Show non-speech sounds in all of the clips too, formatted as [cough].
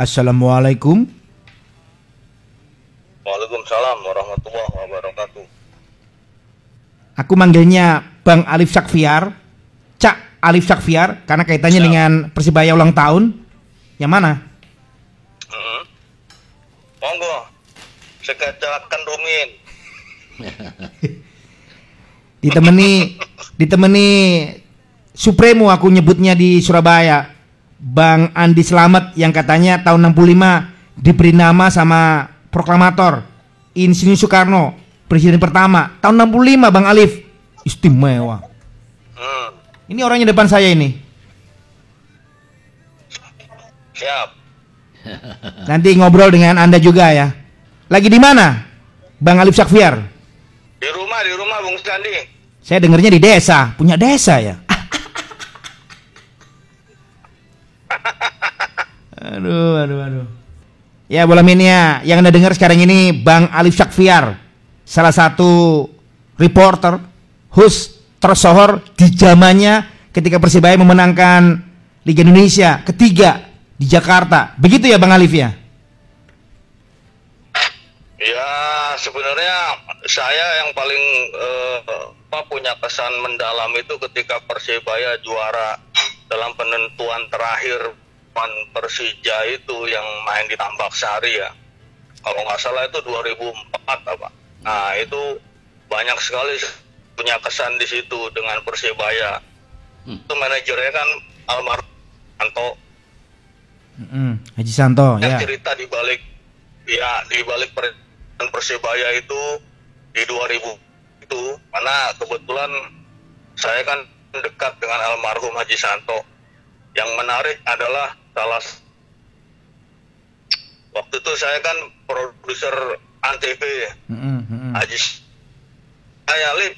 Assalamualaikum. Waalaikumsalam warahmatullahi wabarakatuh. Aku manggilnya Bang Alif Sakfiar. Cak Alif Sakfiar karena kaitannya Siap. dengan Persibaya ulang tahun. Yang mana? Mm-hmm. Monggo, sekecakan domin. Ditemani ditemani Supremo aku nyebutnya di Surabaya. Bang Andi Slamet yang katanya tahun 65 diberi nama sama proklamator Insinyur Soekarno, presiden pertama tahun 65 Bang Alif. Istimewa. Hmm, Ini orangnya depan saya ini. siap. Nanti ngobrol dengan Anda juga ya. Lagi di mana? Bang Alif Sakfiar. Di rumah, di rumah Bung Standi. Saya dengarnya di desa, punya desa ya. Aduh, aduh, aduh. Ya, bola minia yang Anda dengar sekarang ini Bang Alif Sakfiar, salah satu reporter, host tersohor di zamannya ketika Persibaya memenangkan Liga Indonesia ketiga di Jakarta. Begitu ya Bang Alif ya? Ya, sebenarnya saya yang paling eh, apa, punya kesan mendalam itu ketika Persibaya juara dalam penentuan terakhir pan Persija itu yang main di Tambak Sari ya. Kalau nggak salah itu 2004 apa. Nah, itu banyak sekali punya kesan di situ dengan Persibaya. Itu manajernya kan almarhum Anto Mm-mm, Haji Santo yang ya. cerita di balik ya di balik per- persebaya itu di 2000 itu mana kebetulan saya kan dekat dengan almarhum Haji Santo yang menarik adalah salah waktu itu saya kan produser antv Mm-mm, mm-mm. Haji S- saya lip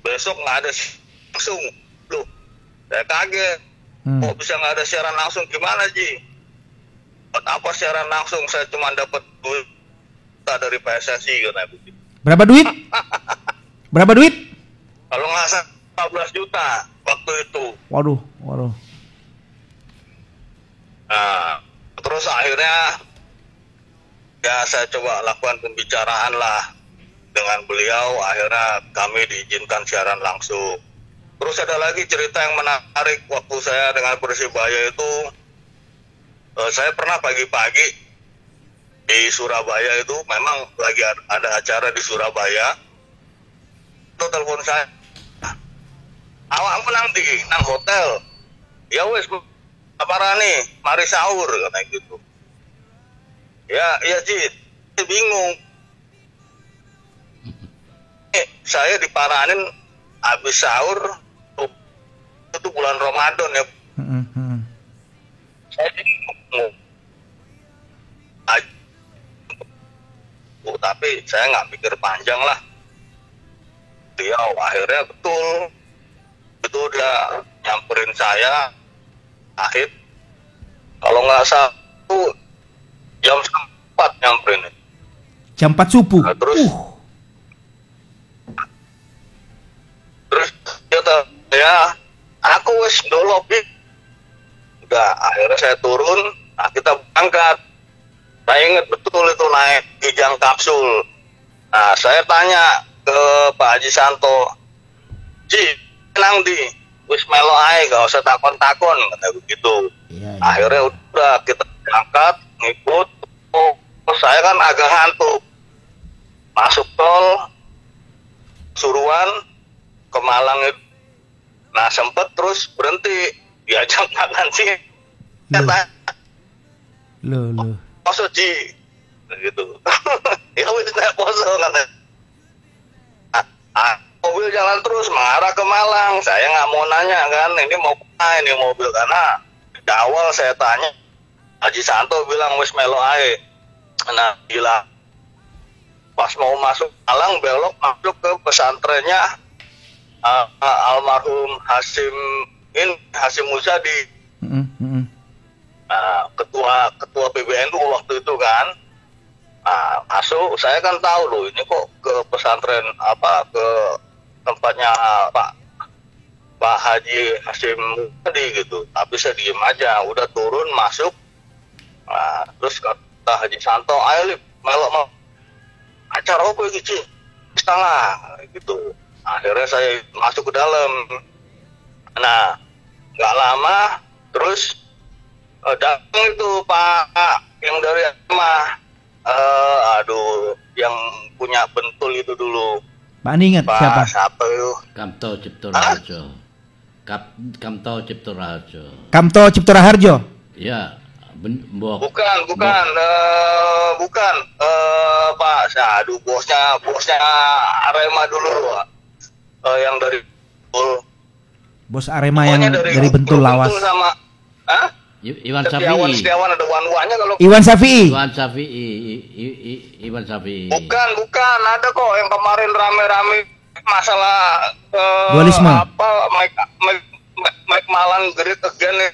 besok nggak ada langsung loh saya kaget Hmm. kok bisa nggak ada siaran langsung gimana Ji Buat apa siaran langsung saya cuma dapat duit dari PSSI katanya begitu Berapa duit? [laughs] Berapa duit? kalau nggak salah 15 juta waktu itu Waduh, waduh. Nah, terus akhirnya ya saya coba lakukan pembicaraan lah dengan beliau. Akhirnya kami diizinkan siaran langsung. Terus ada lagi cerita yang menarik waktu saya dengan Persibaya itu eh, saya pernah pagi-pagi di Surabaya itu memang lagi ad- ada acara di Surabaya. Itu telepon saya. Awak menang di nang hotel. Ya wes apa nih mari sahur katanya gitu. Ya ya saya bingung. Eh, saya diparanin habis sahur tuh, itu bulan Ramadan ya. Mm-mm. saya bingung. Oh, tapi saya nggak pikir panjang lah. Dia akhirnya betul. Itu dia nyamperin saya akhir kalau nggak salah tuh jam 4 nyamperin Jam 4 subuh. Nah, terus? Uh, terus dia kata, ya aku wes dolop Ih." udah akhirnya saya turun nah kita berangkat saya ingat betul itu naik kijang kapsul nah saya tanya ke Pak Haji Santo Ji nang di wis melo ae gak usah takon-takon kata iya. akhirnya udah kita berangkat ngikut. Oh, saya kan agak ngantuk. Masuk tol suruhan ke Malang itu. Nah sempet terus berhenti diajak [laughs] makan sih. Kata Loh, loh. poso ji. Gitu. [laughs] Ya wis poso kata jalan terus mengarah ke Malang. Saya nggak mau nanya kan. Ini mau ke mana ini mobil? Karena di awal saya tanya Haji Santo bilang wis melo ae. Nah gila. Pas mau masuk Malang belok masuk ke pesantrennya ah, ah, almarhum Hasim ini Hasim Mm-mm, mm-mm. Nah, ketua ketua PBNU waktu itu kan. Nah, masuk saya kan tahu loh ini kok ke pesantren apa ke tempatnya Pak. Pak Haji Hasim tadi gitu. Tapi saya diem aja. Udah turun masuk. Nah, terus kata Haji Santo, ayo lip, melok mau acara apa gitu, setengah gitu. Akhirnya saya masuk ke dalam. Nah, nggak lama, terus eh, datang itu Pak yang dari rumah, eh aduh, yang punya bentul itu dulu, Pak Andi ingat Pak siapa? siapa itu? Kamto Cipto Raharjo. Kap, Kamto Cipto Raharjo. Kamto Cipto Raharjo. Ya, ben. Bukan, bukan, eh, bukan, eh, Pak. Aduh, bosnya, bosnya Arema dulu, Pak. Eh, yang dari Bentul. Bos Arema yang Pokoknya dari, Bentul Lawas. Bentul sama, Hah? Iwan Setiawan, Safi'i. Setiawan ada wan-wannya kalau Iwan Safi'i. Iwan Safi'i. I- I- I- Iwan Safi'i. bukan, bukan, ada kok yang kemarin rame-rame masalah eh, Dualisme. apa Mike Mike, Mike, Mike Malang Great Again nih.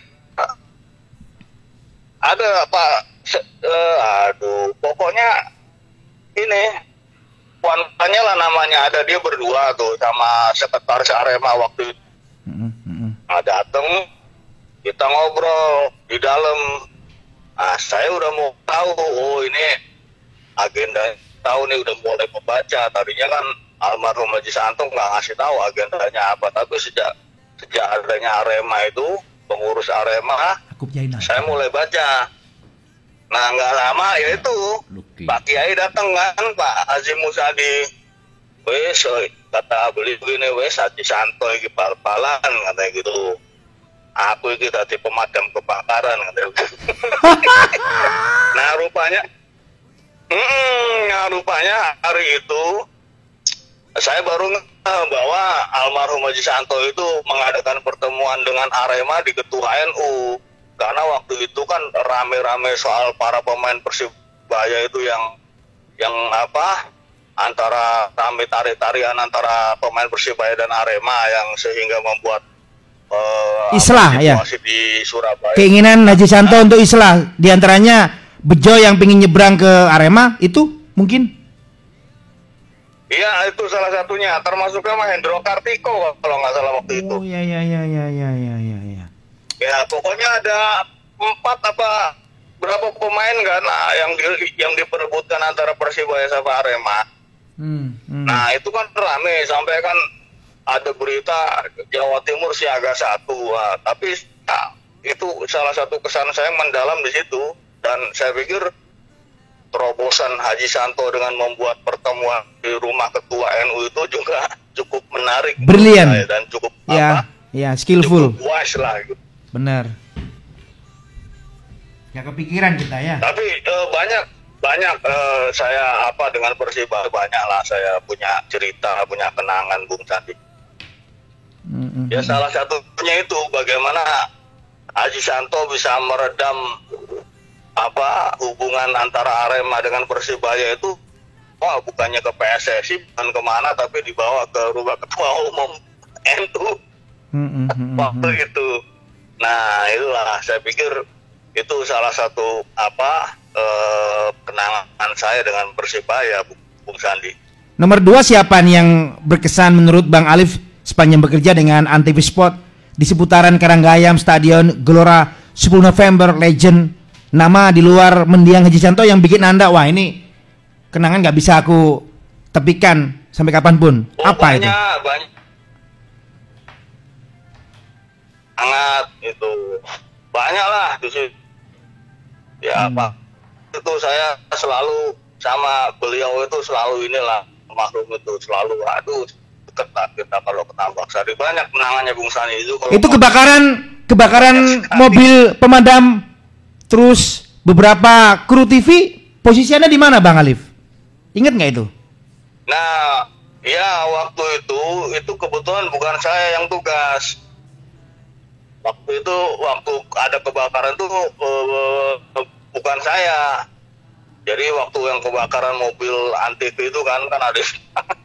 Ada Pak, Se- eh, aduh, pokoknya ini wanitanya lah namanya ada dia berdua tuh sama sekretaris Arema waktu itu Mm, mm, mm. nah, dateng kita ngobrol di dalam. Ah saya udah mau tahu oh ini agenda tahu nih udah mulai membaca. Tadinya kan almarhum Haji Santo nggak ngasih tahu agendanya apa tapi sejak sejak adanya Arema itu pengurus Arema saya mulai baca. Nah nggak lama ya itu Luki. Pak Kiai datang kan Pak Haji Musadi wes oi, kata beli begini wes Haji Santo iki bal-balan katanya gitu aku iki tadi pemadam kebakaran [laughs] nah rupanya mm, nah rupanya hari itu saya baru bahwa almarhum Haji Santo itu mengadakan pertemuan dengan Arema di Ketua NU karena waktu itu kan rame-rame soal para pemain Persibaya itu yang yang apa antara rame tarik-tarian antara pemain Persibaya dan Arema yang sehingga membuat uh, islah ya di Surabaya. keinginan Haji Santo nah, untuk islah di antaranya Bejo yang ingin nyebrang ke Arema itu mungkin Iya itu salah satunya termasuknya Hendro Kartiko kalau nggak salah waktu oh, itu. Iya iya iya iya iya iya iya. Ya. ya pokoknya ada empat apa berapa pemain kan nah, yang di, yang diperebutkan antara Persibaya sama Arema. Hmm, hmm. Nah itu kan rame sampai kan ada berita Jawa Timur siaga satu. Wah, tapi nah, itu salah satu kesan saya mendalam di situ dan saya pikir terobosan Haji Santo dengan membuat pertemuan di rumah ketua NU itu juga [laughs] cukup menarik Brilian. dan cukup ya apa ya skillful cukup wise lah gitu. benar. Ya kepikiran kita ya. Tapi eh, banyak banyak eh, saya apa dengan Persibaya banyak lah saya punya cerita punya kenangan Bung Sandi. Hmm, Ya salah satunya itu bagaimana Haji Santo bisa meredam apa hubungan antara Arema dengan Persibaya itu wah bukannya ke PSSI bukan ke mana tapi dibawa ke rumah ketua umum NU Hmm, hmm, hmm, hmm, waktu itu. Nah itulah saya pikir itu salah satu apa eh, kenangan saya dengan Persibaya Bu- Bung Sandi. Nomor dua siapa nih yang berkesan menurut Bang Alif sepanjang bekerja dengan Antv Sport di seputaran Karanggayam Stadion Gelora 10 November Legend nama di luar mendiang Haji Santo yang bikin anda wah ini kenangan nggak bisa aku tepikan sampai kapan pun Oh, apa itu? banyak, Banyak. Sangat itu banyak lah di situ. Ya Hmm. Pak itu saya selalu sama beliau itu selalu inilah makhluk itu selalu aduh deket lah kita kalau ke Tambak Sari banyak kenangannya Bung Sani itu kalau Itu kebakaran kebakaran mobil pemadam terus beberapa kru TV posisinya di mana Bang Alif? Ingat nggak itu? Nah, ya waktu itu itu kebetulan bukan saya yang tugas. Waktu itu waktu ada kebakaran tuh eh, bukan saya. Jadi waktu yang kebakaran mobil antv itu kan kan ada [laughs]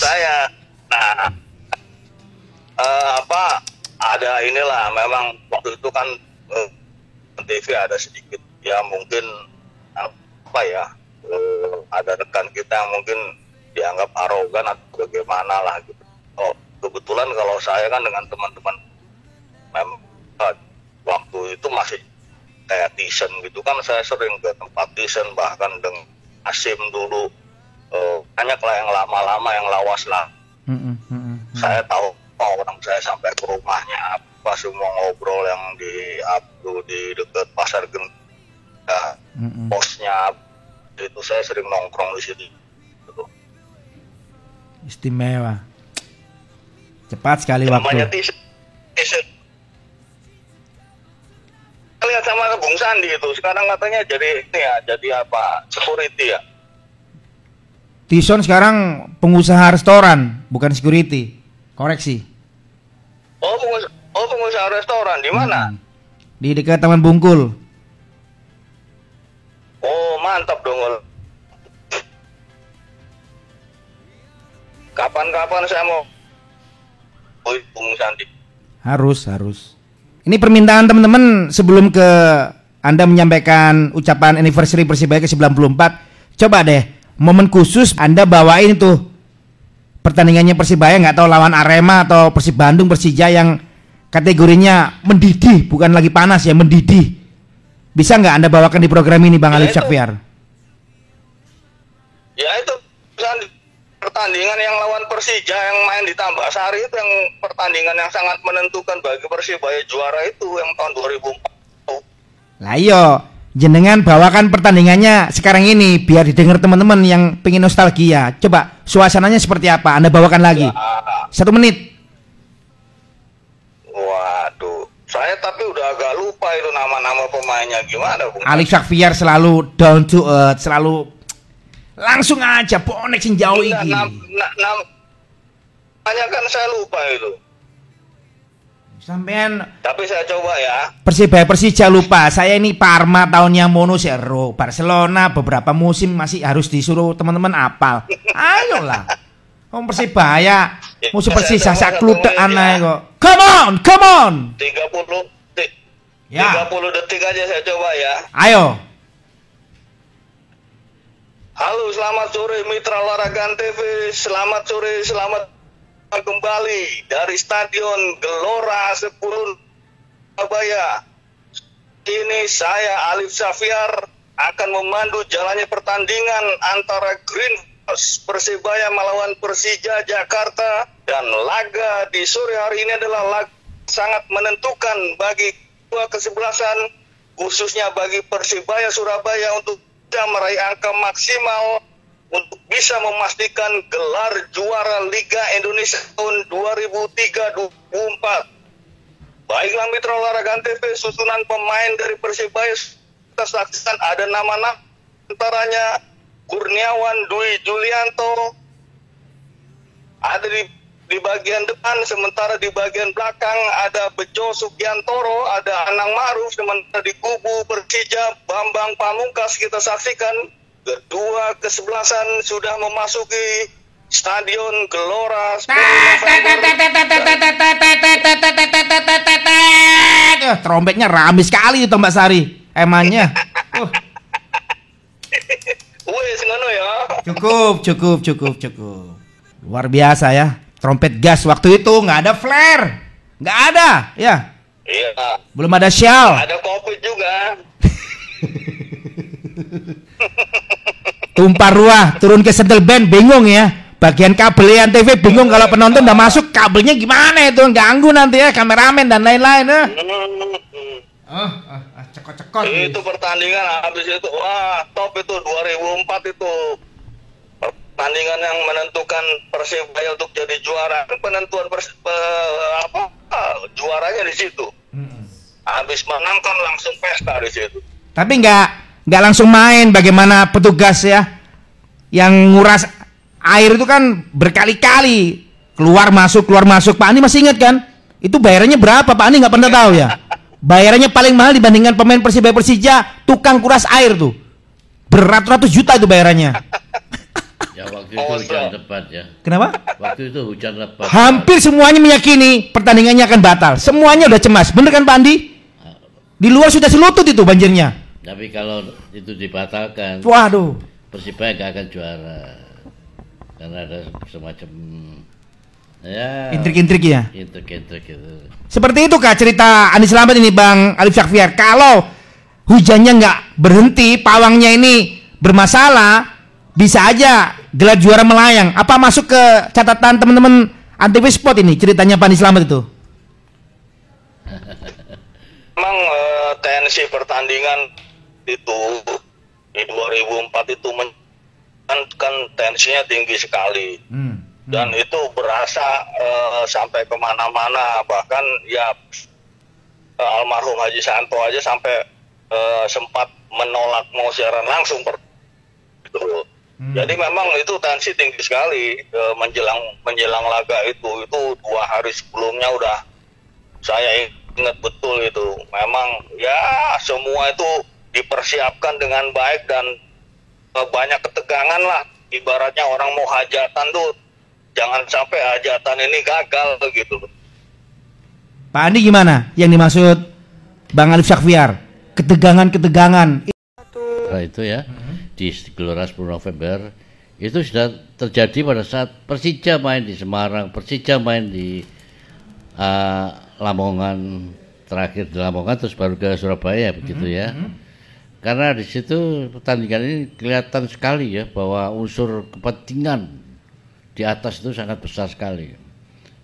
saya. Nah, eh, apa ada inilah memang waktu itu kan eh, TV ada sedikit ya mungkin apa ya eh, ada rekan kita yang mungkin dianggap arogan atau bagaimana lah gitu. Oh kebetulan kalau saya kan dengan teman-teman memang waktu itu masih kayak Tison gitu kan saya sering ke tempat Tison bahkan dengan Asim dulu eh, banyak lah yang lama-lama yang lawas lah Mm-mm, mm-mm. saya tahu oh, orang saya sampai ke rumahnya apa semua ngobrol yang di Abdu di dekat pasar Gen ya, Mm-mm. posnya itu saya sering nongkrong di situ Gitu. Istimewa. Cepat sekali namanya waktu. Lihat sama Bung Sandi itu sekarang katanya jadi ini ya jadi apa security ya Tison sekarang pengusaha restoran, bukan security. Koreksi. oh pengusaha, oh pengusaha restoran di mana Mm. Di dekat Taman Bungkul. oh mantap dong kapan-kapan saya mau oh Bung Sandi Harus, harus. Ini permintaan teman-teman sebelum ke Anda menyampaikan ucapan anniversary Persibaya ke-94. Coba deh, momen khusus Anda bawain tuh pertandingannya Persibaya nggak tahu lawan Arema atau Persib Bandung Persija yang kategorinya mendidih, bukan lagi panas ya, mendidih. Bisa nggak Anda bawakan di program ini Bang Ya, Alif. Syakfiar? ya itu pertandingan yang lawan Persija yang main di Tambak-Sari itu yang pertandingan yang sangat menentukan bagi Persibaya juara itu yang tahun 2004 Lah iyo, jenengan bawakan pertandingannya sekarang ini biar didengar teman-teman yang pengen nostalgia. Coba suasananya seperti apa? Anda bawakan lagi. Ah, Satu menit. waduh saya tapi udah agak lupa itu nama-nama pemainnya gimana Bung Alif Syakfiar selalu down to earth, selalu langsung aja bonek sing jauh Enggak, iki. nam, na- nam- namanya kan saya lupa itu Sampean tapi saya coba ya Persibaya Persija lupa. Saya ini Parma tahunnya Mono Zero, Barcelona beberapa musim masih harus disuruh teman-teman apal. Ayolah. Om Persibaya musuh Persija sak klutek aneh kok. Come on, come on. 30 detik Ya. 30 detik aja saya coba ya Ayo. Halo, selamat sore Mitra Olahraga TV. Selamat sore, selamat kembali dari Stadion Gelora Sepuluh Surabaya. Ini saya Alif Safiar akan memandu jalannya pertandingan antara Green Persibaya melawan Persija Jakarta dan laga di sore hari ini adalah laga sangat menentukan bagi dua kesebelasan khususnya bagi Persibaya Surabaya untuk meraih angka maksimal untuk bisa memastikan gelar juara Liga Indonesia tahun 2003-2004. Baiklah Mitra Olahraga TV, susunan pemain dari Persibaya kita saksikan ada nama-nama antaranya Kurniawan Dwi Julianto ada di di bagian depan sementara di bagian belakang ada Bejo Sugiantoro, ada Anang Maruf sementara di kubu Persija Bambang Pamungkas kita saksikan kedua kesebelasan sudah memasuki Stadion Gelora 10 November. Eh, trompetnya rame sekali itu Mbak Sari. Emannya. [laughs] Uh, Wes ngono ya. cukup, cukup, cukup, cukup. Luar biasa ya. Trompet gas waktu itu nggak ada flare. Nggak ada, ya. Iya. Belum ada shell. Ada Covid juga. [laughs] Tumpah ruah, turun ke sentel band bingung ya. Bagian kabel TV bingung kalau penonton udah masuk kabelnya gimana itu ganggu nanti ya kameramen dan lain-lain ya. Hmm. Oh, ah, ah, cekot-cekot. Itu pertandingan habis itu wah top itu 2004 itu pertandingan yang menentukan Persibaya untuk jadi juara Kan penentuan pers- pe- apa juaranya di situ Mm-mm. habis menang kan langsung pesta di situ Tapi nggak nggak langsung main bagaimana petugas ya yang nguras air itu kan berkali-kali keluar masuk keluar masuk Pak Ani masih ingat kan? Itu bayarannya berapa Pak Ani nggak pernah tahu ya? Bayarannya paling mahal dibandingkan pemain Persibaya Persija tukang kuras air tuh beratus-ratus juta itu bayarannya. Ya waktu itu hujan lebat ya. Kenapa? Waktu itu hujan lebat. Hampir semuanya meyakini pertandingannya akan batal. Semuanya udah cemas. Bener kan Pak Andi? Di luar sudah selutut itu banjirnya. Tapi kalau itu dibatalkan, Waduh. Persibaya gak akan juara. Karena ada semacam ya Intrik-intrik ya. intrik-intrik gitu. Seperti itu kah cerita Andi Selamat ini Bang Alif Syakfiar. Kalau hujannya nggak berhenti, pawangnya ini bermasalah, bisa aja gelar juara melayang. Apa masuk ke catatan teman-teman Antv Sport ini ceritanya Pani Slamet itu? Memang eh, tensi pertandingan itu di 2004 itu men- kan, kan tensinya tinggi sekali Hmm. dan itu berasa eh, sampai ke mana-mana bahkan ya eh, almarhum Haji Santo aja sampai eh, sempat menolak mau siaran langsung per gitu. Jadi memang itu tensi tinggi sekali eh, menjelang menjelang laga itu itu dua hari sebelumnya udah saya ingat betul itu memang ya semua itu dipersiapkan dengan baik dan eh, banyak ketegangan lah ibaratnya orang mau hajatan tuh jangan sampai hajatan ini gagal gitu Pak Andi gimana? Yang dimaksud Bang Alif Syakfiar? Ketegangan-ketegangan. Nah, itu ya di Gelora 10 November itu sudah terjadi pada saat Persija main di Semarang, Persija main di uh, Lamongan terakhir di Lamongan terus baru ke Surabaya begitu ya. Karena di situ pertandingan ini kelihatan sekali ya bahwa unsur kepentingan di atas itu sangat besar sekali.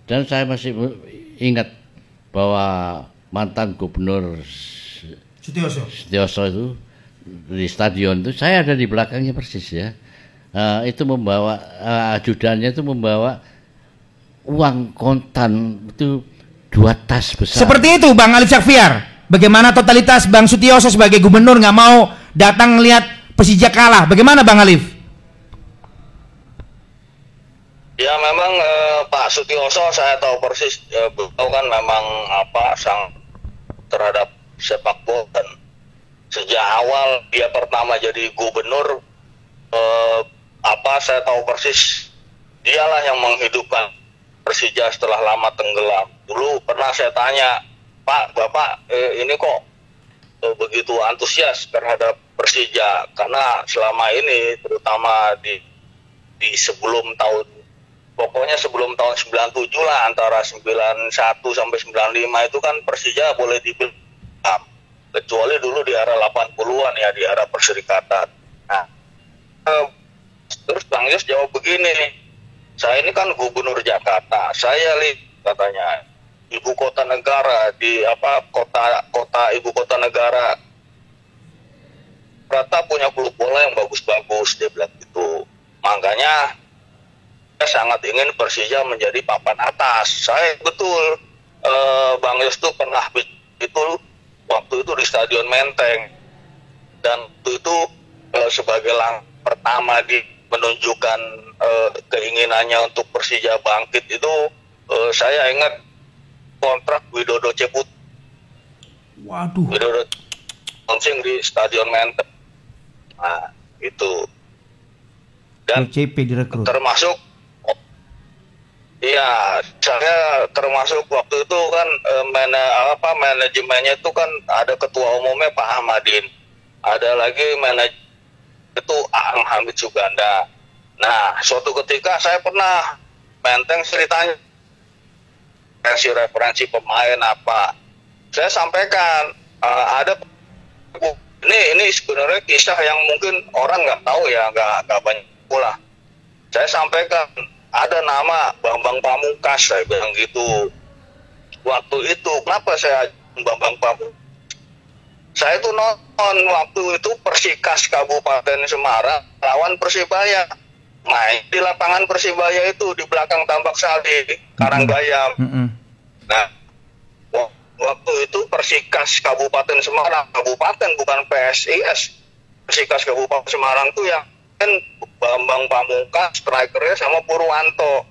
Dan saya masih ingat bahwa mantan gubernur Setioso itu di stadion itu saya ada di belakangnya persis ya. Eh, itu membawa eh, ajudannya itu membawa uang kontan itu dua tas besar. Seperti itu Bang Alif Syakfiar. Bagaimana totalitas Bang Sutioso sebagai gubernur nggak mau datang lihat Persija kalah? Bagaimana Bang Alif? Ya memang eh, Pak Sutioso saya tahu persis eh, beliau kan memang apa sang terhadap sepak bola dan sejak awal dia pertama jadi gubernur eh, apa saya tahu persis dialah yang menghidupkan Persija setelah lama tenggelam. Dulu pernah saya tanya Pak Bapak eh, ini kok eh, begitu antusias terhadap Persija? Karena selama ini terutama di di sebelum tahun pokoknya sebelum tahun 97 lah antara 91 sampai 95 itu kan Persija boleh dibilang kecuali dulu di era 80-an ya di era perserikatan. Nah, eh, terus Bang Yos jawab begini, saya ini kan gubernur Jakarta, saya lihat katanya ibu kota negara di apa kota kota ibu kota negara. Rata punya klub bola yang bagus-bagus dia bilang gitu. Makanya saya sangat ingin Persija menjadi papan atas. Saya betul eh, Bang Yos tuh pernah itu waktu itu di Stadion Menteng. Dan waktu itu eh, sebagai lang pertama di menunjukkan eh, keinginannya untuk Persija bangkit itu eh, saya ingat kontrak Widodo Ceput Waduh. Widodo launching di Stadion Menteng nah itu dan CP direkrut. termasuk Iya, saya termasuk waktu itu kan eh, mana apa manajemennya itu kan ada ketua umumnya Pak Ahmadin, ada lagi manajemen itu Aang Hamid Suganda. Nah, suatu ketika saya pernah menteng ceritanya referensi-referensi pemain apa, saya sampaikan eh, ada ini ini sebenarnya kisah yang mungkin orang nggak tahu ya, nggak nggak banyak pula. Saya sampaikan ada nama Bambang Pamungkas saya bilang gitu. Waktu itu kenapa saya Bambang Pamungkas? Saya itu nonton waktu itu Persikas Kabupaten Semarang lawan Persibaya main di lapangan Persibaya itu di belakang Tambak Sari Karangbayam Mm-mm. nah wa- waktu itu Persikas Kabupaten Semarang. Kabupaten bukan PSIS Persikas Kabupaten Semarang tuh yang kan Bambang Pamungkas strikernya sama Purwanto.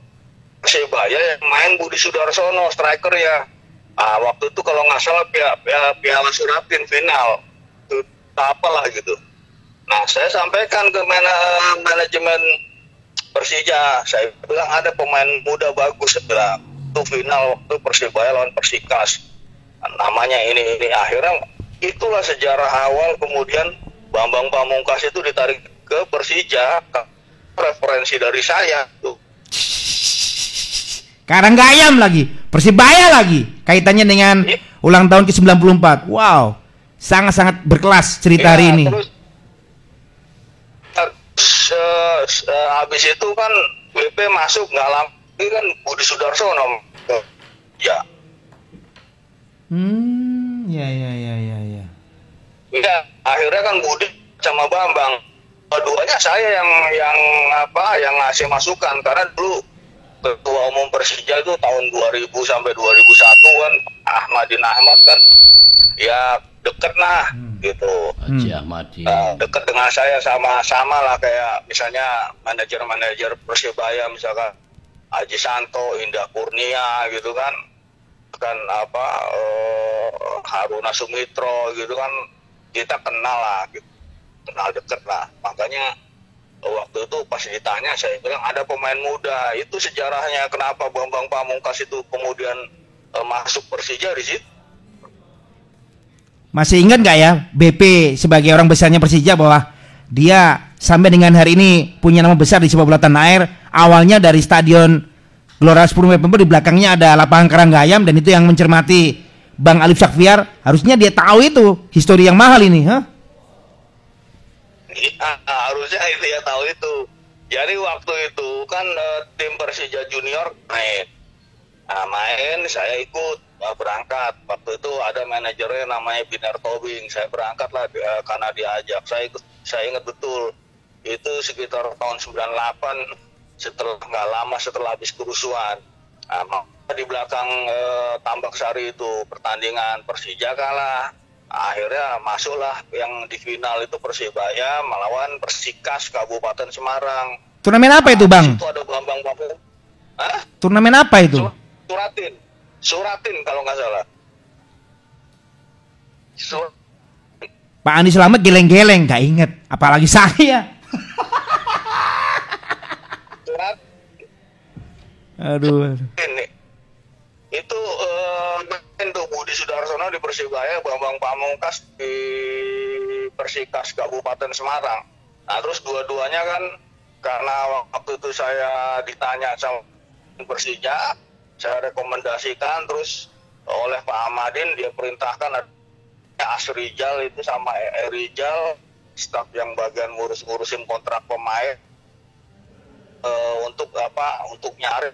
Persibaya yang main Budi Sudarsono strikernya. Ah waktu itu kalau nggak salah pia- pia- piala Suratin final. Itu apalah gitu. Nah saya sampaikan ke mana- manajemen Persija saya bilang ada pemain muda bagus saya bilang itu final waktu Persibaya lawan Persikas namanya ini ini akhirnya itulah sejarah awal kemudian Bambang Pamungkas itu ditarik ke Persija ke- referensi dari saya tuh Karanggayam lagi, Persibaya lagi. Kaitannya dengan Iya. ulang tahun ke-94. Wow. sangat-sangat berkelas cerita Iya, hari ini. Terus, eh, eh, habis itu kan BP masuk nggak lama ini kan Budi Sudarsono. Ya. Hmm, ya ya ya ya ya. ya akhirnya kan Budi sama Bambang. Keduanya saya yang yang apa yang ngasih masukan. Karena dulu ketua umum Persija itu tahun 2000 sampai 2001 kan Ahmadin Ahmad kan ya deket lah gitu Haji Hmm. Ahmadi. Uh, dekat dengan saya sama-sama lah kayak misalnya manajer-manajer Persebaya misalkan Haji Santo, Indah Kurnia gitu kan kan apa eh, Haruna Sumitro gitu kan kita kenal lah gitu. kenal deket lah makanya waktu itu pas ditanya saya bilang ada pemain muda itu sejarahnya kenapa Bambang Pamungkas itu kemudian eh, masuk Persija di situ Masih ingat nggak ya BP sebagai orang besarnya Persija bahwa dia sampai dengan hari ini punya nama besar di sepak bola tanah air. Awalnya dari stadion Gelora 10 November di belakangnya ada lapangan Karanggayam dan itu yang mencermati Bang Alif Syakfiar. Harusnya dia tahu itu histori yang mahal ini, ha? Iya, harusnya ya tahu itu. Jadi waktu itu kan eh, tim Persija Junior main. Nah, main saya ikut eh, berangkat. Waktu itu ada manajernya namanya Binar Tobing. Saya berangkat lah eh, karena diajak. Saya ikut, saya ingat betul. Itu sekitar tahun 98 setelah nggak lama setelah habis kerusuhan. Nah, maka di belakang eh, Tambak Sari itu pertandingan Persija kalah. Akhirnya masuklah yang di final itu Persibaya melawan Persikas Kabupaten Semarang. Turnamen apa itu, Bang? Itu ada Bambang Papu. Hah? Turnamen apa itu? Sur- Suratin. Suratin kalau nggak salah. Sur Pak Andi Selamat geleng-geleng, nggak inget. Apalagi saya. Surat Aduh. ini itu eh, main tuh Budi Sudarsono di Persibaya, Bambang Pamungkas di Persikas Kabupaten Semarang. Nah terus dua-duanya kan karena waktu itu saya ditanya sama Persija, saya rekomendasikan terus oleh Pak Ahmadin dia perintahkan Asrijal itu sama E Rijal staf yang bagian ngurus-ngurusin kontrak pemain. Eh, untuk apa untuk nyari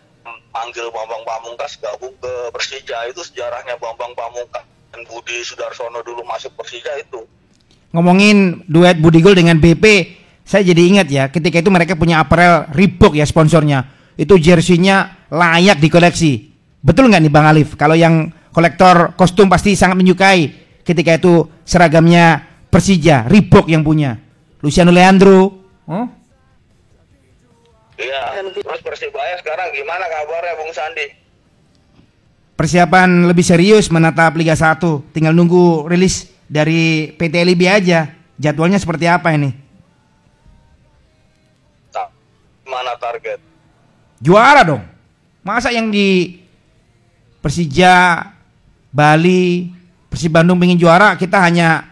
panggil Bambang Pamungkas gabung ke Persija. Itu sejarahnya Bambang Pamungkas dan Budi Sudarsono dulu masuk Persija itu. Ngomongin duet Budi Gol dengan BP, saya jadi ingat ya, ketika itu mereka punya apparel Reebok ya sponsornya. Itu jersinya layak dikoleksi. Betul nggak nih Bang Alif? Kalau yang kolektor kostum pasti sangat menyukai ketika itu seragamnya Persija, Reebok yang punya. Luciano Leandro. Oh? iya terus Persibaya sekarang gimana kabarnya Bung Sandi Persiapan lebih serius menatap Liga 1. Tinggal nunggu rilis dari PT LIB aja. Jadwalnya seperti apa ini? mana target Juara dong. Masa yang di Persija, Bali, Persib Bandung pengen juara, kita hanya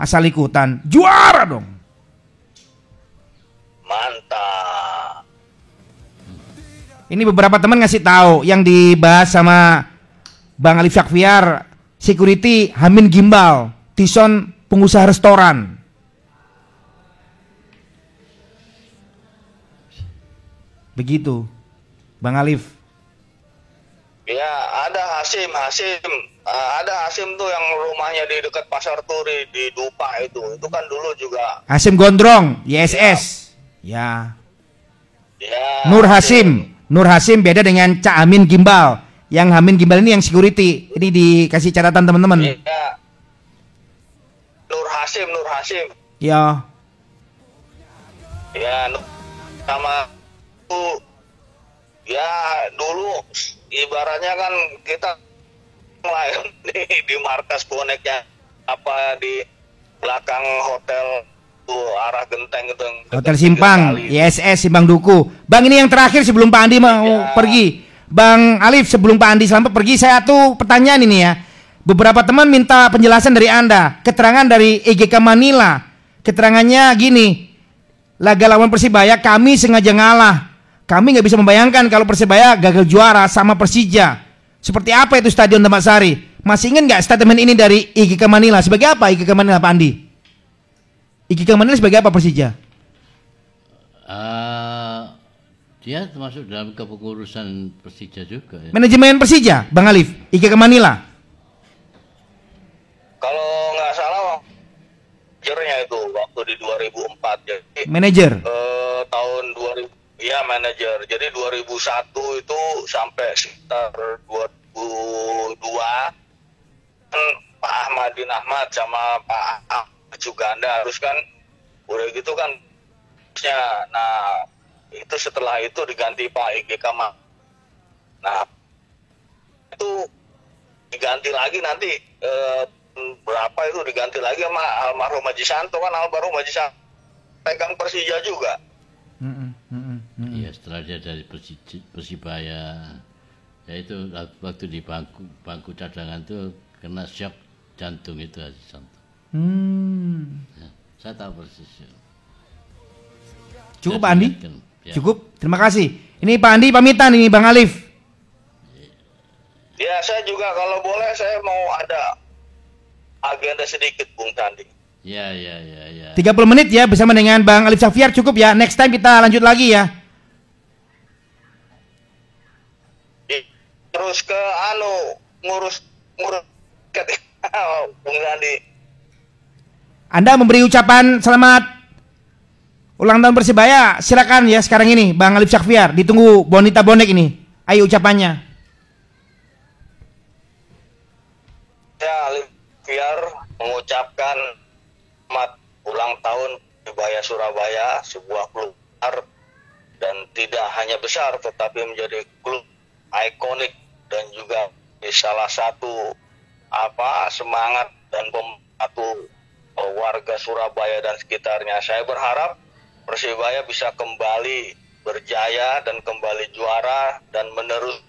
asal ikutan. Juara dong. mantap Ini beberapa teman ngasih tahu yang dibahas sama Bang Alif Syakfiar, security Hamin Gimbal, Tison pengusaha restoran. Begitu. Bang Alif. ya ada Hasim Hasim Eh, ada Hasim tuh yang rumahnya di dekat Pasar Turi di Dupa itu itu kan dulu juga Hasim Gondrong, YSS. Ya. ya Nur Hasim. Nur Hasim beda dengan Cak Amin Gimbal. Yang Amin Gimbal ini yang security. Ini dikasih catatan teman-teman. Iya. Nur Hasim, Nur Hasim. Ya. Ya, sama ya dulu ibaratnya kan kita lain [laughs] di, di markas boneknya apa di belakang hotel tuh arah genteng itu Hotel Simpang. YSS Simpang Duku. Bang ini yang terakhir sebelum Pak Andi mau Iya. pergi. Bang Alif sebelum Pak Andi selamat pergi saya tuh pertanyaan ini ya. Beberapa teman minta penjelasan dari Anda, keterangan dari EGK Manila. Keterangannya gini, laga lawan Persibaya kami sengaja ngalah. Kami nggak bisa membayangkan kalau Persibaya gagal juara sama Persija. Seperti apa itu Stadion Demak Sari? Masih ingat nggak statement ini dari IGK Manila? Sebagai apa IGK Manila Pak Andi? IGK Manila sebagai apa Persija? Ah, dia termasuk dalam kepengurusan Persija juga ya. Manajemen Persija, Bang Alif, IGK Manila. Kalau nggak salah manajernya itu waktu di 2004 jadi Manajer. eh, tahun 2000 ya manajer. Jadi 2001 itu sampai sekitar 2002 kan Pak Ahmadin Ahmad sama Pak Ahmad Suganda harus kan udah gitu kan nah itu setelah itu diganti Pak IGK nah itu diganti lagi nanti eh, berapa itu diganti lagi sama almarhum Haji Santo kan almarhum Haji Santo pegang Persija juga. Mm-mm, mm-mm. Iya, setelah dia dari Persibaya, ya itu waktu di bangku bangku cadangan tuh kena shock jantung itu Haji Santo. Hmm. Ya, saya tahu persis. ya. Cukup Pak Andi? ya. Cukup. Terima kasih. Ini Pak Andi pamitan ini Bang Alif. ya saya juga kalau boleh saya mau ada agenda sedikit Bung Sandi Ya, ya, ya, ya. 30 menit ya bersama dengan Bang Alif Safiar cukup ya. Next time kita lanjut lagi ya. Terus ke anu ngurus ngurus [laughs] Bung Sandi Anda memberi ucapan selamat ulang tahun Persibaya. Silakan ya sekarang ini Bang Alif Safiar. Ditunggu Bonita Bonek ini. Ayo ucapannya. saya Alif Fiar mengucapkan selamat ulang tahun Persibaya Surabaya sebuah klub besar dan tidak hanya besar tetapi menjadi klub ikonik dan juga salah satu apa semangat dan pembantu warga Surabaya dan sekitarnya. Saya berharap Persibaya bisa kembali berjaya dan kembali juara dan menerus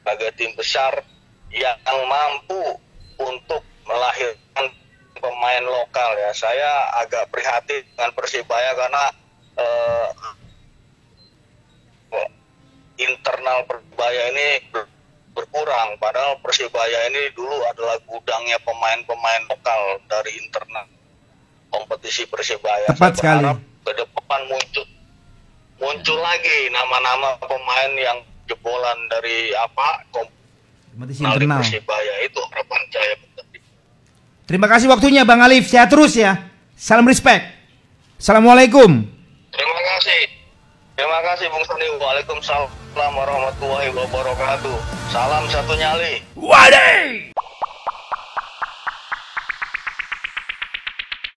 sebagai tim besar yang mampu untuk melahirkan pemain lokal ya. Saya agak prihatin dengan Persibaya karena eh, internal Persibaya ini ber- berkurang. Padahal Persibaya ini dulu adalah gudangnya pemain-pemain lokal dari internal kompetisi Persibaya. Tepat Saya sekali. ke depan muncul muncul lagi nama-nama pemain yang jebolan dari apa Kompetisi kompetisi internal. Persibaya itu harapan saya. Terima kasih waktunya Bang Alif. Sehat terus ya. Salam respect. Assalamualaikum. Terima kasih. Terima kasih Bung Sandi. Waalaikumsalam warahmatullahi wabarakatuh. Salam satu nyali. Wadah.